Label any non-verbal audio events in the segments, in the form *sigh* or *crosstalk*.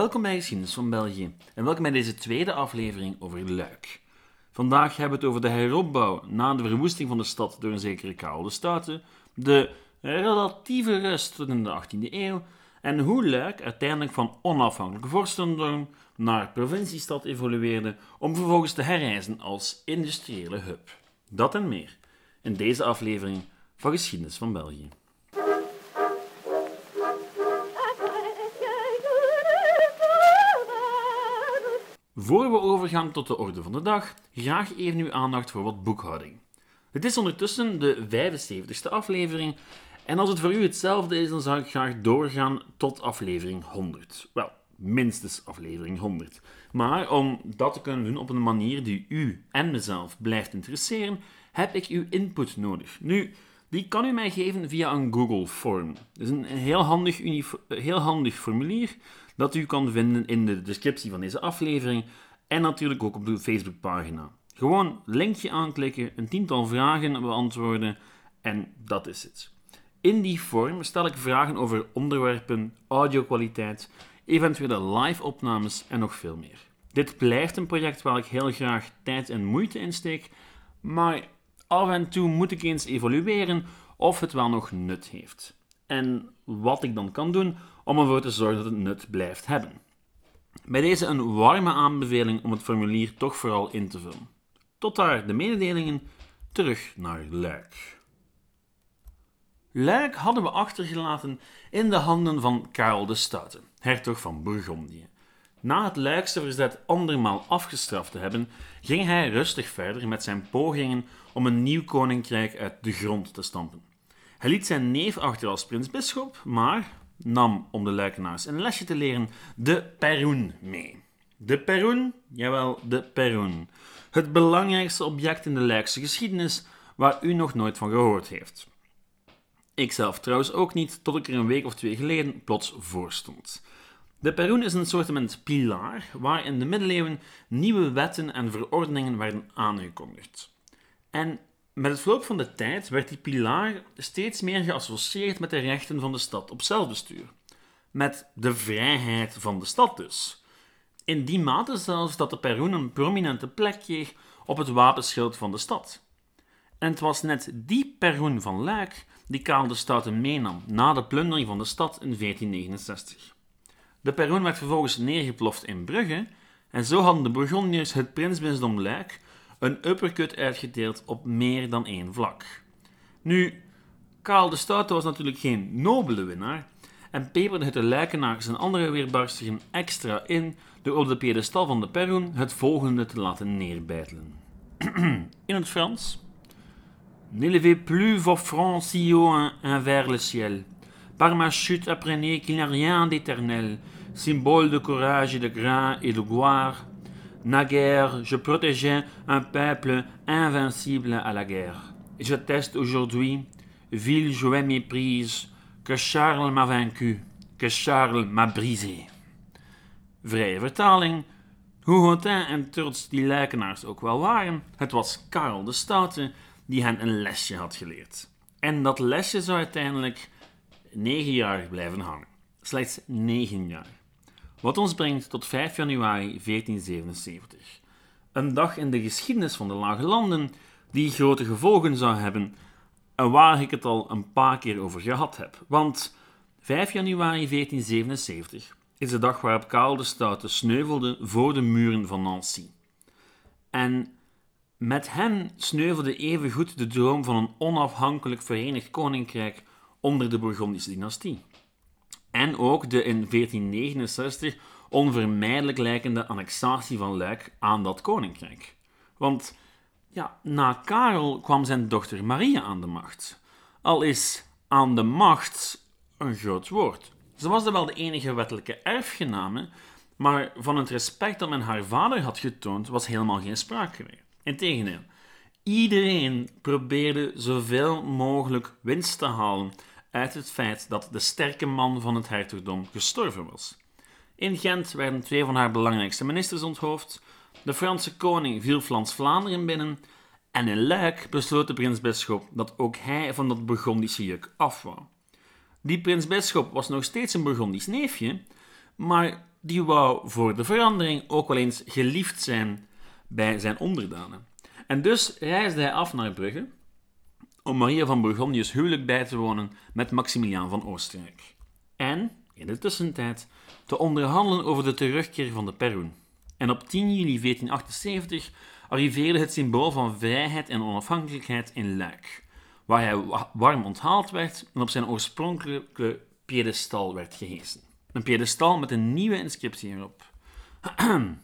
Welkom bij Geschiedenis van België en welkom bij deze tweede aflevering over Luik. Vandaag hebben we het over de heropbouw na de verwoesting van de stad door een zekere Karel de de relatieve rust tot in de 18e eeuw en hoe Luik uiteindelijk van onafhankelijke vorstendom naar provinciestad evolueerde om vervolgens te herreizen als industriële hub. Dat en meer in deze aflevering van Geschiedenis van België. Voor we overgaan tot de orde van de dag, graag even uw aandacht voor wat boekhouding. Het is ondertussen de 75ste aflevering en als het voor u hetzelfde is, dan zou ik graag doorgaan tot aflevering 100. Wel, minstens aflevering 100. Maar om dat te kunnen doen op een manier die u en mezelf blijft interesseren, heb ik uw input nodig. Nu, die kan u mij geven via een Google Form. Het is een heel handig, heel handig formulier dat u kan vinden in de descriptie van deze aflevering en natuurlijk ook op de Facebookpagina. Gewoon linkje aanklikken, een tiental vragen beantwoorden en dat is het. In die vorm stel ik vragen over onderwerpen, audiokwaliteit, eventuele live-opnames en nog veel meer. Dit blijft een project waar ik heel graag tijd en moeite in steek, maar af en toe moet ik eens evalueren of het wel nog nut heeft. En wat ik dan kan doen om ervoor te zorgen dat het nut blijft hebben. Bij deze een warme aanbeveling om het formulier toch vooral in te vullen. Tot daar de mededelingen, terug naar Luik. Luik hadden we achtergelaten in de handen van Karel de Stoute, hertog van Bourgondië. Na het Luikse verzet andermaal afgestraft te hebben, ging hij rustig verder met zijn pogingen om een nieuw koninkrijk uit de grond te stampen. Hij liet zijn neef achter als prins-bisschop, maar nam, om de luikenaars een lesje te leren, de Perroen mee. De Perroen? Jawel, de Perroen. Het belangrijkste object in de Luikse geschiedenis waar u nog nooit van gehoord heeft. Ikzelf trouwens ook niet, tot ik er een week of twee geleden plots voor stond. De Perroen is een soort pilaar waar in de middeleeuwen nieuwe wetten en verordeningen werden aangekondigd. En met het verloop van de tijd werd die pilaar steeds meer geassocieerd met de rechten van de stad op zelfbestuur. Met de vrijheid van de stad dus. In die mate zelfs dat de Perroen een prominente plek kreeg op het wapenschild van de stad. En het was net die Perroen van Luik die Karel de Stoute meenam na de plundering van de stad in 1469. De Perroen werd vervolgens neergeploft in Brugge en zo hadden de Bourgondiërs het prinsbisdom Luik een uppercut uitgedeeld op meer dan één vlak. Nu, Karel de Stoute was natuurlijk geen nobele winnaar en peperde het de luikenaars en andere weerbarstigen extra in door op de piedestal van de Perroen het volgende te laten neerbijtelen. *clears throat* in het Frans. N'élevez plus vos fronts si haut vers le ciel. Par ma chute apprenez qu'il n'y a rien d'éternel, symbole de courage et de grain et de gloire, Naguère, je protégeais un peuple invincible à la guerre. Je teste aujourd'hui, ville jouet méprise, que Charles m'a vaincu, que Charles m'a brisé. Vrije vertaling. Hoe Hotin en Turts die lijkenaars ook wel waren, het was Karel de Stoute die hen een lesje had geleerd. En dat lesje zou uiteindelijk negen jaar blijven hangen. Slechts negen jaar. Wat ons brengt tot 5 januari 1477. Een dag in de geschiedenis van de Lage Landen die grote gevolgen zou hebben en waar ik het al een paar keer over gehad heb. Want 5 januari 1477 is de dag waarop Karel de Stoute sneuvelde voor de muren van Nancy. En met hem sneuvelde evengoed de droom van een onafhankelijk verenigd koninkrijk onder de Bourgondische dynastie en ook de in 1469 onvermijdelijk lijkende annexatie van Luik aan dat koninkrijk. Want ja, na Karel kwam zijn dochter Maria aan de macht. Al is aan de macht een groot woord. Ze was wel de enige wettelijke erfgename, maar van het respect dat men haar vader had getoond was helemaal geen sprake meer. Integendeel, iedereen probeerde zoveel mogelijk winst te halen uit het feit dat de sterke man van het hertogdom gestorven was. In Gent werden twee van haar belangrijkste ministers onthoofd, de Franse koning viel Vlaams-Vlaanderen binnen en in Luik besloot de prins-bisschop dat ook hij van dat Burgondische juk af. Die prins-bisschop was nog steeds een Burgondisch neefje, maar die wou voor de verandering ook wel eens geliefd zijn bij zijn onderdanen. En dus reisde hij af naar Brugge om Maria van Bourgondië's huwelijk bij te wonen met Maximiliaan van Oostenrijk. En, in de tussentijd, te onderhandelen over de terugkeer van de Perun. En op 10 juli 1478 arriveerde het symbool van vrijheid en onafhankelijkheid in Luik, waar hij warm onthaald werd en op zijn oorspronkelijke piedestal werd gehesen. Een piedestal met een nieuwe inscriptie erop. *clears throat*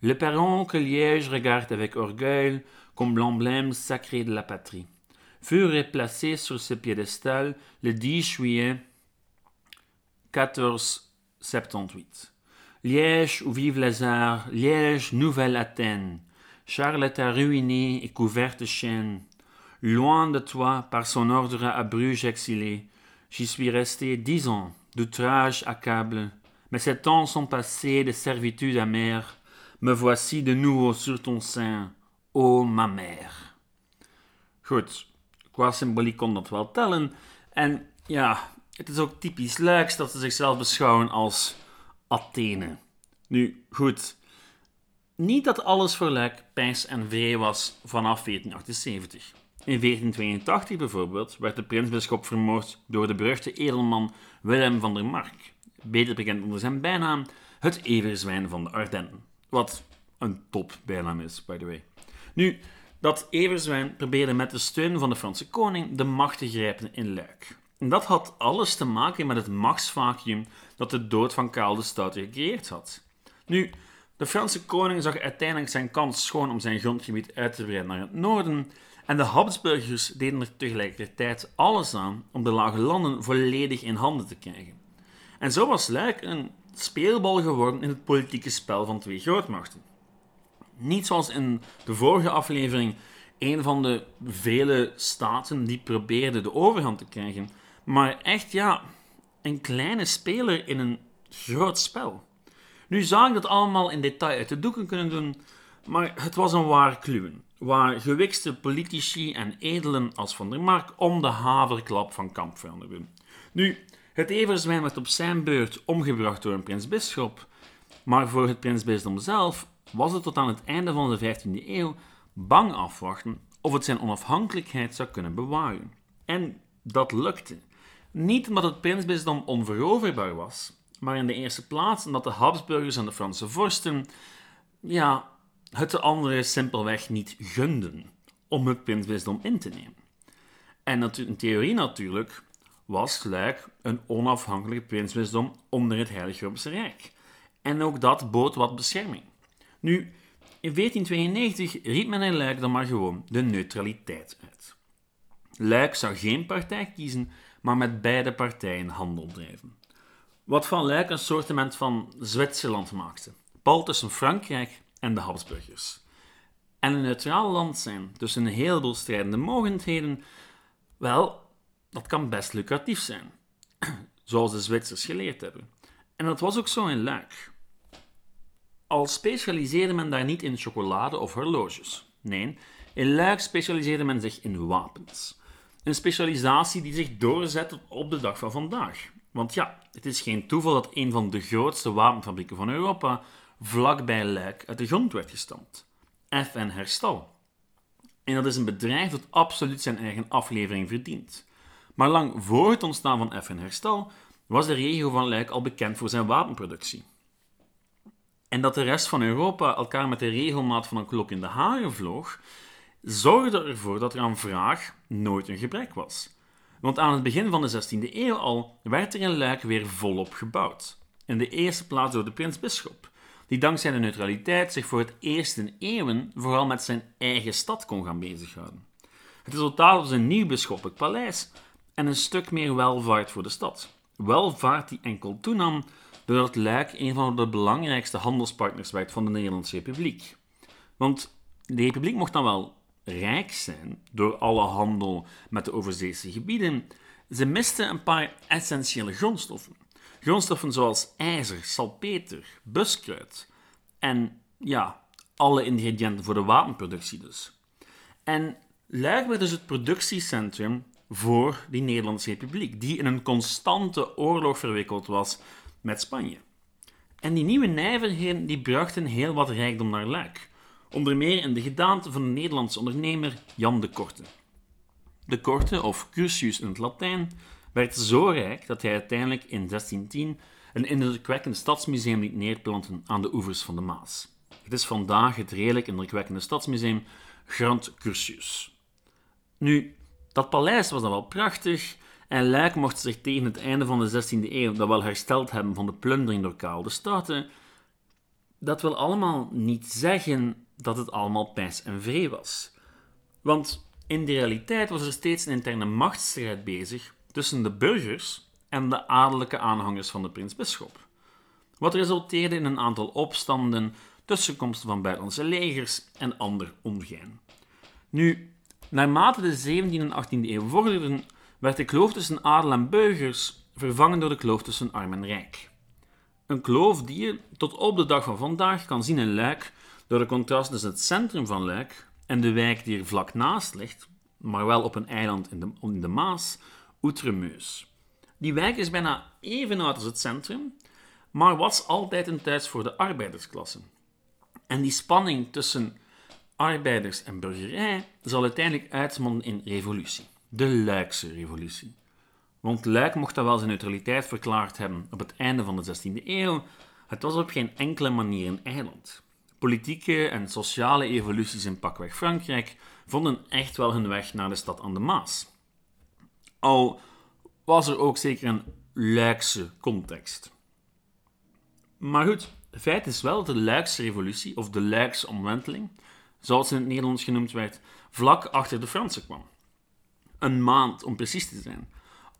Le Perron que Liège regarde avec orgueil comme l'emblème sacré de la patrie fut replacé sur ce piédestal le 10 juillet 1478. Liège où vivent les arts, Liège, nouvelle Athènes. Charles est ruiné et couvert de chaînes. Loin de toi, par son ordre à Bruges exilé, j'y suis resté dix ans, d'outrage accable, mais ces temps sont passés de servitude amère. Me voici de nouveau sur ton sein, ô ma mère. Qua symboliek kon dat wel tellen. En ja, het is ook typisch Luiks dat ze zichzelf beschouwen als Athene. Nu, goed. Niet dat alles voor Luik pijs en vrij was vanaf 1478. In 1482 bijvoorbeeld werd de prinsbisschop vermoord door de beruchte edelman Willem van der Mark, beter bekend onder zijn bijnaam het everzwijn van de Ardennen. Wat een top bijnaam is, by the way. Nu, dat everzwijn probeerde met de steun van de Franse koning de macht te grijpen in Luik. En dat had alles te maken met het machtsvacuum dat de dood van Karel de Stoute gecreëerd had. Nu, de Franse koning zag uiteindelijk zijn kans schoon om zijn grondgebied uit te breiden naar het noorden, en de Habsburgers deden er tegelijkertijd alles aan om de lage landen volledig in handen te krijgen. En zo was Luik een speelbal geworden in het politieke spel van twee grootmachten. Niet zoals in de vorige aflevering een van de vele staten die probeerde de overhand te krijgen, maar echt ja, een kleine speler in een groot spel. Nu zou ik dat allemaal in detail uit de doeken kunnen doen, maar het was een waar kluwen, waar gewikste politici en edelen als Van der Mark om de haverklap van kamp veranderden. Nu, het everzwijn werd op zijn beurt omgebracht door een prinsbisschop, maar voor het prinsbisdom zelf was het tot aan het einde van de 15e eeuw bang afwachten of het zijn onafhankelijkheid zou kunnen bewaren. En dat lukte. Niet omdat het prinsbisdom onveroverbaar was, maar in de eerste plaats omdat de Habsburgers en de Franse vorsten ja, het de anderen simpelweg niet gunden om het prinsbisdom in te nemen. En in theorie natuurlijk was Luik een onafhankelijk prinsbisdom onder het Heilige Roomse Rijk. En ook dat bood wat bescherming. Nu, in 1492 riep men in Luik dan maar gewoon de neutraliteit uit. Luik zou geen partij kiezen, maar met beide partijen handel drijven. Wat van Luik een soortement van Zwitserland maakte, pal tussen Frankrijk en de Habsburgers. En een neutraal land zijn tussen een heleboel strijdende mogendheden, wel, dat kan best lucratief zijn, *clears throat* zoals de Zwitsers geleerd hebben. En dat was ook zo in Luik. Al specialiseerde men daar niet in chocolade of horloges. Nee, in Luik specialiseerde men zich in wapens. Een specialisatie die zich doorzet op de dag van vandaag. Want ja, het is geen toeval dat een van de grootste wapenfabrieken van Europa vlakbij Luik uit de grond werd gestampt. FN Herstal. En dat is een bedrijf dat absoluut zijn eigen aflevering verdient. Maar lang voor het ontstaan van FN Herstal was de regio van Luik al bekend voor zijn wapenproductie. En dat de rest van Europa elkaar met de regelmaat van een klok in de haren vloog, zorgde ervoor dat er aan vraag nooit een gebrek was. Want aan het begin van de 16e eeuw al werd er in Luik weer volop gebouwd. In de eerste plaats door de prins-bisschop, die dankzij de neutraliteit zich voor het eerst in eeuwen vooral met zijn eigen stad kon gaan bezighouden. Het resultaat was een nieuw bisschoppelijk paleis en een stuk meer welvaart voor de stad. Welvaart die enkel toenam doordat Luik een van de belangrijkste handelspartners werd van de Nederlandse Republiek. Want de Republiek mocht dan wel rijk zijn door alle handel met de overzeese gebieden, ze misten een paar essentiële grondstoffen. Grondstoffen zoals ijzer, salpeter, buskruid en ja, alle ingrediënten voor de wapenproductie dus. En Luik werd dus het productiecentrum voor die Nederlandse Republiek, die in een constante oorlog verwikkeld was met Spanje. En die nieuwe nijverheden die brachten heel wat rijkdom naar Luik. Onder meer in de gedaante van de Nederlandse ondernemer Jan de Korte. De Korte, of Curtius in het Latijn, werd zo rijk dat hij uiteindelijk in 1610 een indrukwekkend stadsmuseum liet neerplanten aan de oevers van de Maas. Het is vandaag het redelijk indrukwekkende stadsmuseum Grand Curtius. Nu, dat paleis was dan wel prachtig en Luik mocht zich tegen het einde van de 16e eeuw dat wel hersteld hebben van de plundering door Karel de. Dat wil allemaal niet zeggen dat het allemaal pijs en vree was. Want in de realiteit was er steeds een interne machtsstrijd bezig tussen de burgers en de adellijke aanhangers van de prins-bisschop. Wat resulteerde in een aantal opstanden, tussenkomsten van buitenlandse legers en ander ongein. Nu, naarmate de 17e en 18e eeuw vorderden, werd de kloof tussen adel en burgers vervangen door de kloof tussen arm en rijk. Een kloof die je tot op de dag van vandaag kan zien in Luik door de contrast tussen het centrum van Luik en de wijk die er vlak naast ligt, maar wel op een eiland in de, in de Maas, Outremeus. Die wijk is bijna even oud als het centrum, maar was altijd een thuis voor de arbeidersklasse. En die spanning tussen arbeiders en burgerij zal uiteindelijk uitmonden in revolutie. De Luikse revolutie. Want Luik mocht dat wel zijn neutraliteit verklaard hebben op het einde van de 16e eeuw. Het was op geen enkele manier een eiland. Politieke en sociale evoluties in pakweg Frankrijk vonden echt wel hun weg naar de stad aan de Maas. Al was er ook zeker een Luikse context. Maar goed, feit is wel dat de Luikse revolutie, of de Luikse omwenteling, zoals in het Nederlands genoemd werd, vlak achter de Fransen kwam. Een maand om precies te zijn.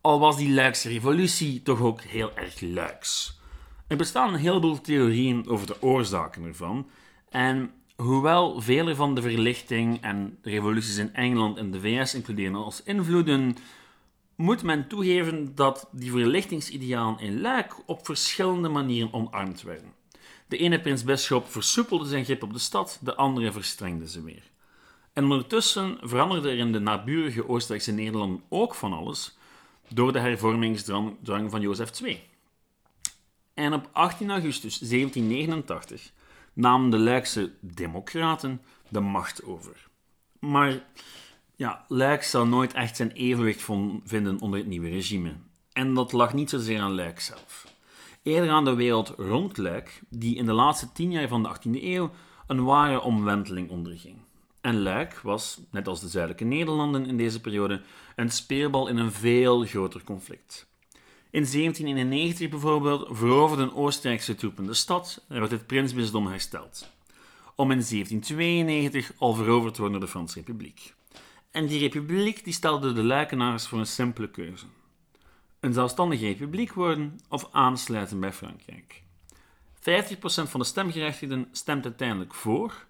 Al was die Luikse revolutie toch ook heel erg Luiks. Er bestaan een heleboel theorieën over de oorzaken ervan. En hoewel vele van de verlichting en de revoluties in Engeland en de VS includeren als invloeden, moet men toegeven dat die verlichtingsidealen in Luik op verschillende manieren omarmd werden. De ene prins-bisschop versoepelde zijn grip op de stad, de andere verstrengde ze weer. En ondertussen veranderde er in de naburige Oostenrijkse Nederlanden ook van alles door de hervormingsdrang van Jozef II. En op 18 augustus 1789 namen de Luikse democraten de macht over. Maar ja, Luik zal nooit echt zijn evenwicht vinden onder het nieuwe regime. En dat lag niet zozeer aan Luik zelf. Eerder aan de wereld rond Luik, die in de laatste tien jaar van de 18e eeuw een ware omwenteling onderging. En Luik was, net als de zuidelijke Nederlanden in deze periode, een speelbal in een veel groter conflict. In 1791 bijvoorbeeld veroverden Oostenrijkse troepen de stad en werd het prinsbisdom hersteld. Om in 1792 al veroverd te worden door de Franse Republiek. En die republiek die stelde de luikenaars voor een simpele keuze. Een zelfstandige republiek worden of aansluiten bij Frankrijk. 50% van de stemgerechtigden stemt uiteindelijk voor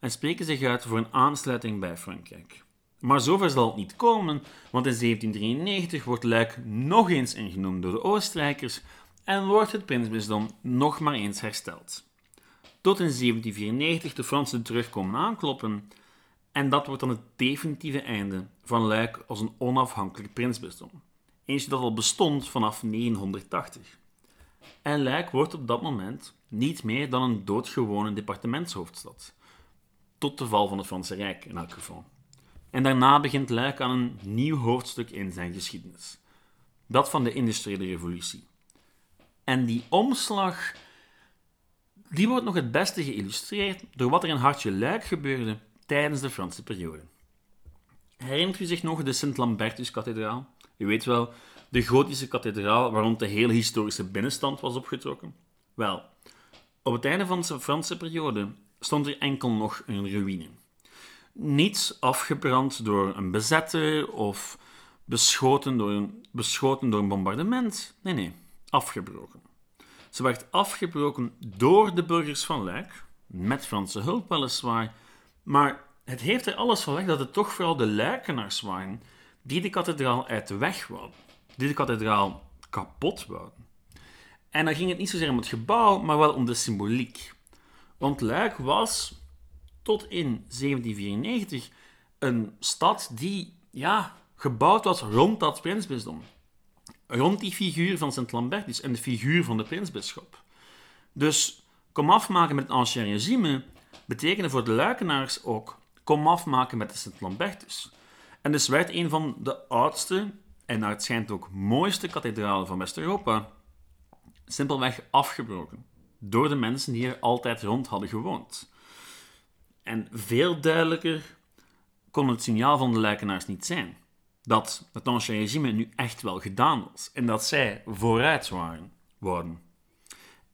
en spreken zich uit voor een aansluiting bij Frankrijk. Maar zover zal het niet komen, want in 1793 wordt Luik nog eens ingenomen door de Oostenrijkers en wordt het prinsbisdom nog maar eens hersteld. Tot in 1794 de Fransen terugkomen aankloppen en dat wordt dan het definitieve einde van Luik als een onafhankelijk prinsbisdom. Eentje dat al bestond vanaf 980. En Luik wordt op dat moment niet meer dan een doodgewone departementshoofdstad. Tot de val van het Franse Rijk in elk geval. En daarna begint Luik aan een nieuw hoofdstuk in zijn geschiedenis. Dat van de industriële revolutie. En die omslag, die wordt nog het beste geïllustreerd door wat er in Hartje Luik gebeurde tijdens de Franse periode. Herinnert u zich nog de Sint-Lambertus-kathedraal? U weet wel, de gotische kathedraal waar rond de hele historische binnenstand was opgetrokken? Wel, op het einde van de Franse periode stond er enkel nog een ruïne. Niets afgebrand door een bezetter of beschoten door een, beschoten door een bombardement. Nee, nee, afgebroken. Ze werd afgebroken door de burgers van Luik, met Franse hulp weliswaar, maar het heeft er alles van weg dat het toch vooral de Luikenaars waren die de kathedraal uit de weg wouden, die de kathedraal kapot wouden. En dan ging het niet zozeer om het gebouw, maar wel om de symboliek. Want Luik was tot in 1794 een stad die ja, gebouwd was rond dat prinsbisdom. Rond die figuur van Sint Lambertus en de figuur van de prinsbisschop. Dus kom afmaken met het ancien regime betekende voor de Luikenaars ook kom afmaken met de Sint-Lambertus. En dus werd een van de oudste en naar het schijnt ook mooiste kathedralen van West-Europa simpelweg afgebroken door de mensen die er altijd rond hadden gewoond. En veel duidelijker kon het signaal van de Luikenaars niet zijn dat het Ancien regime nu echt wel gedaan was en dat zij vooruit waren, worden.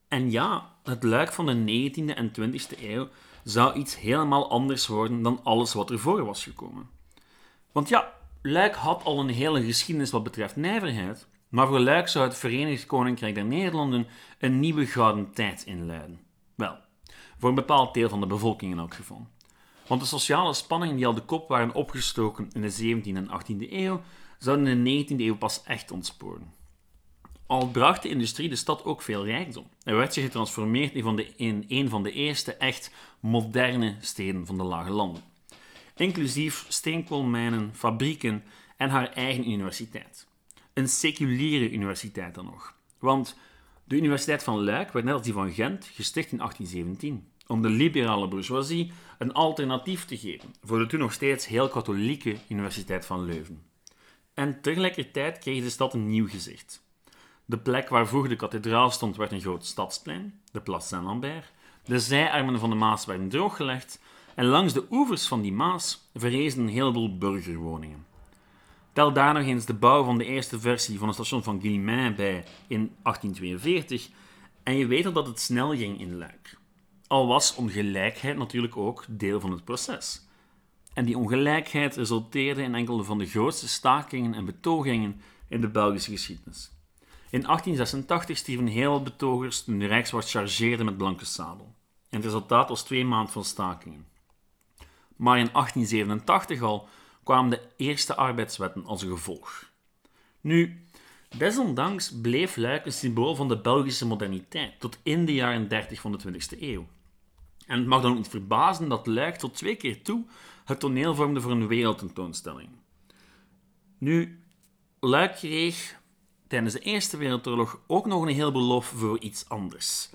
En ja, het luik van de 19e en 20e eeuw zou iets helemaal anders worden dan alles wat ervoor was gekomen. Want ja, Luik had al een hele geschiedenis wat betreft nijverheid, maar voor Luik zou het Verenigd Koninkrijk der Nederlanden een nieuwe gouden tijd inluiden. Wel, voor een bepaald deel van de bevolking in elk geval. Want de sociale spanningen die al de kop waren opgestoken in de 17e en 18e eeuw, zouden in de 19e eeuw pas echt ontsporen. Al bracht de industrie de stad ook veel rijkdom. Er werd zich getransformeerd van de, in een van de eerste echt moderne steden van de Lage Landen. Inclusief steenkoolmijnen, fabrieken en haar eigen universiteit. Een seculiere universiteit dan nog. Want de Universiteit van Luik werd net als die van Gent gesticht in 1817 om de liberale bourgeoisie een alternatief te geven voor de toen nog steeds heel katholieke Universiteit van Leuven. En tegelijkertijd kreeg de stad een nieuw gezicht. De plek waar vroeger de kathedraal stond werd een groot stadsplein, de Place Saint-Lambert. De zijarmen van de Maas werden drooggelegd en langs de oevers van die Maas verrezen een heleboel burgerwoningen. Tel daar nog eens de bouw van de eerste versie van het station van Guillemins bij in 1842 en je weet al dat het snel ging in Luik. Al was ongelijkheid natuurlijk ook deel van het proces. En die ongelijkheid resulteerde in enkele van de grootste stakingen en betogingen in de Belgische geschiedenis. In 1886 stierven heel wat betogers toen de Rijkswacht chargeerde met blanke sabel. En het resultaat was twee maanden van stakingen. Maar in 1887 al kwamen de eerste arbeidswetten als gevolg. Nu, desondanks bleef Luik een symbool van de Belgische moderniteit tot in de jaren 30 van de 20e eeuw. En het mag dan niet verbazen dat Luik tot twee keer toe het toneel vormde voor een wereldtentoonstelling. Nu, Luik kreeg tijdens de Eerste Wereldoorlog ook nog een heleboel lof voor iets anders.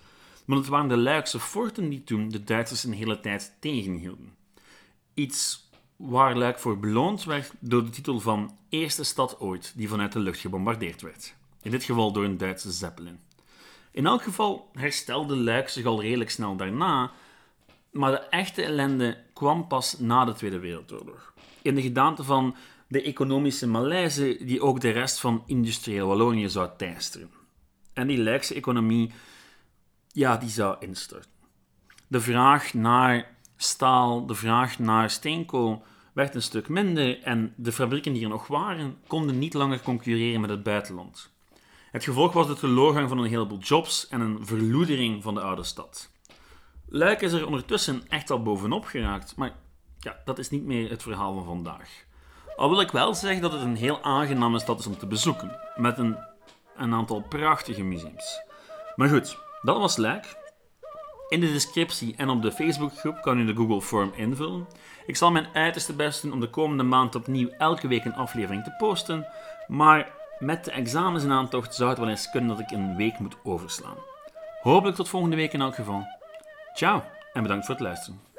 Want het waren de Luikse forten die toen de Duitsers een hele tijd tegenhielden. Iets waar Luik voor beloond werd door de titel van Eerste stad ooit die vanuit de lucht gebombardeerd werd. In dit geval door een Duitse Zeppelin. In elk geval herstelde Luik zich al redelijk snel daarna, maar de echte ellende kwam pas na de Tweede Wereldoorlog. In de gedaante van de economische malaise die ook de rest van industrieel Wallonië zou teisteren. En die Luikse economie, ja, die zou instorten. De vraag naar staal, de vraag naar steenkool werd een stuk minder en de fabrieken die er nog waren, konden niet langer concurreren met het buitenland. Het gevolg was de teleurgang van een heleboel jobs en een verloedering van de oude stad. Luik is er ondertussen echt al bovenop geraakt, maar ja, dat is niet meer het verhaal van vandaag. Al wil ik wel zeggen dat het een heel aangename stad is om te bezoeken, met een, een aantal prachtige museums. Maar goed, dat was Luik. In de descriptie en op de Facebookgroep kan u de Google Form invullen. Ik zal mijn uiterste best doen om de komende maand opnieuw elke week een aflevering te posten, maar met de examens in aantocht zou het wel eens kunnen dat ik een week moet overslaan. Hopelijk tot volgende week in elk geval. Ciao en bedankt voor het luisteren.